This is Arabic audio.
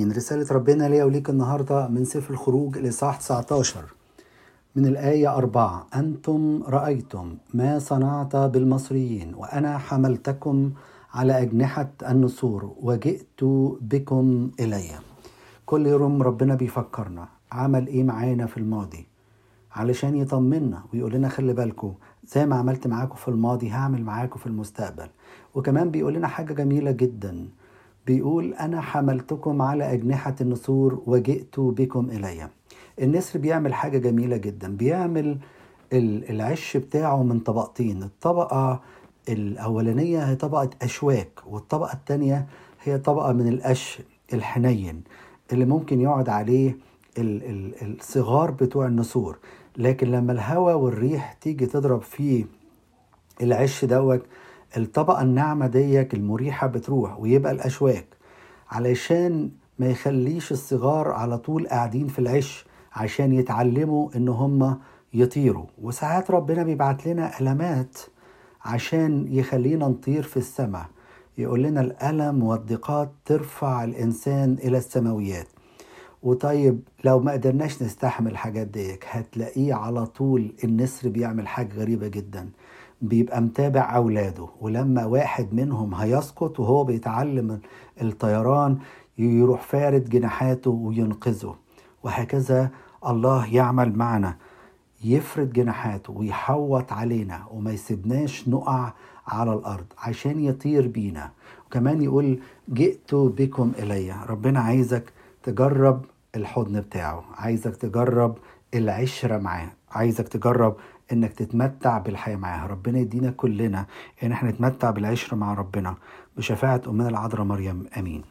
رسالة ربنا ليا وليك النهاردة من سفر الخروج الإصحاح 19 من الآية أربعة. أنتم رأيتم ما صنعت بالمصريين وأنا حملتكم على أجنحة النسور وجئت بكم إلي. كل يوم ربنا بيفكرنا. عمل إيه معانا في الماضي؟ علشان يطمنا ويقول لنا خلي بالكم زي ما عملت معاكم في الماضي هعمل معاكم في المستقبل. وكمان بيقول لنا حاجة جميلة جدا. بيقول أنا حملتكم على أجنحة النسور وجئت بكم إلي. النسر بيعمل حاجة جميلة جدا. بيعمل العش بتاعه من طبقتين. الطبقة الأولانية هي طبقة أشواك والطبقة التانية هي طبقة من القش الحنين اللي ممكن يقعد عليه الصغار بتوع النسور. لكن لما الهواء والريح تيجي تضرب فيه العش دوت الطبقة الناعمة ديك المريحة بتروح ويبقى الأشواك علشان ما يخليش الصغار على طول قاعدين في العش عشان يتعلموا إن هم يطيروا. وساعات ربنا بيبعت لنا ألمات عشان يخلينا نطير في السماء يقول لنا الألم والضيقات ترفع الإنسان إلى السماويات. وطيب لو ما قدرناش نستحمل الحاجات ديك هتلاقيه على طول النسر بيعمل حاجة غريبة جدا. بيبقى متابع أولاده ولما واحد منهم هيسقط وهو بيتعلم الطيران يروح فارد جناحاته وينقذه وهكذا الله يعمل معنا. يفرد جناحاته ويحوط علينا وما يسيبناش نقع على الأرض عشان يطير بينا. وكمان يقول جئت بكم إلي. ربنا عايزك تجرب الحضن بتاعه عايزك تجرب العشرة معاه عايزك تجرب إنك تتمتع بالحياة معاه ربنا يدينا كلنا إن إحنا نتمتع بالعشرة مع ربنا. بشفاعة أمنا العذراء مريم. آمين.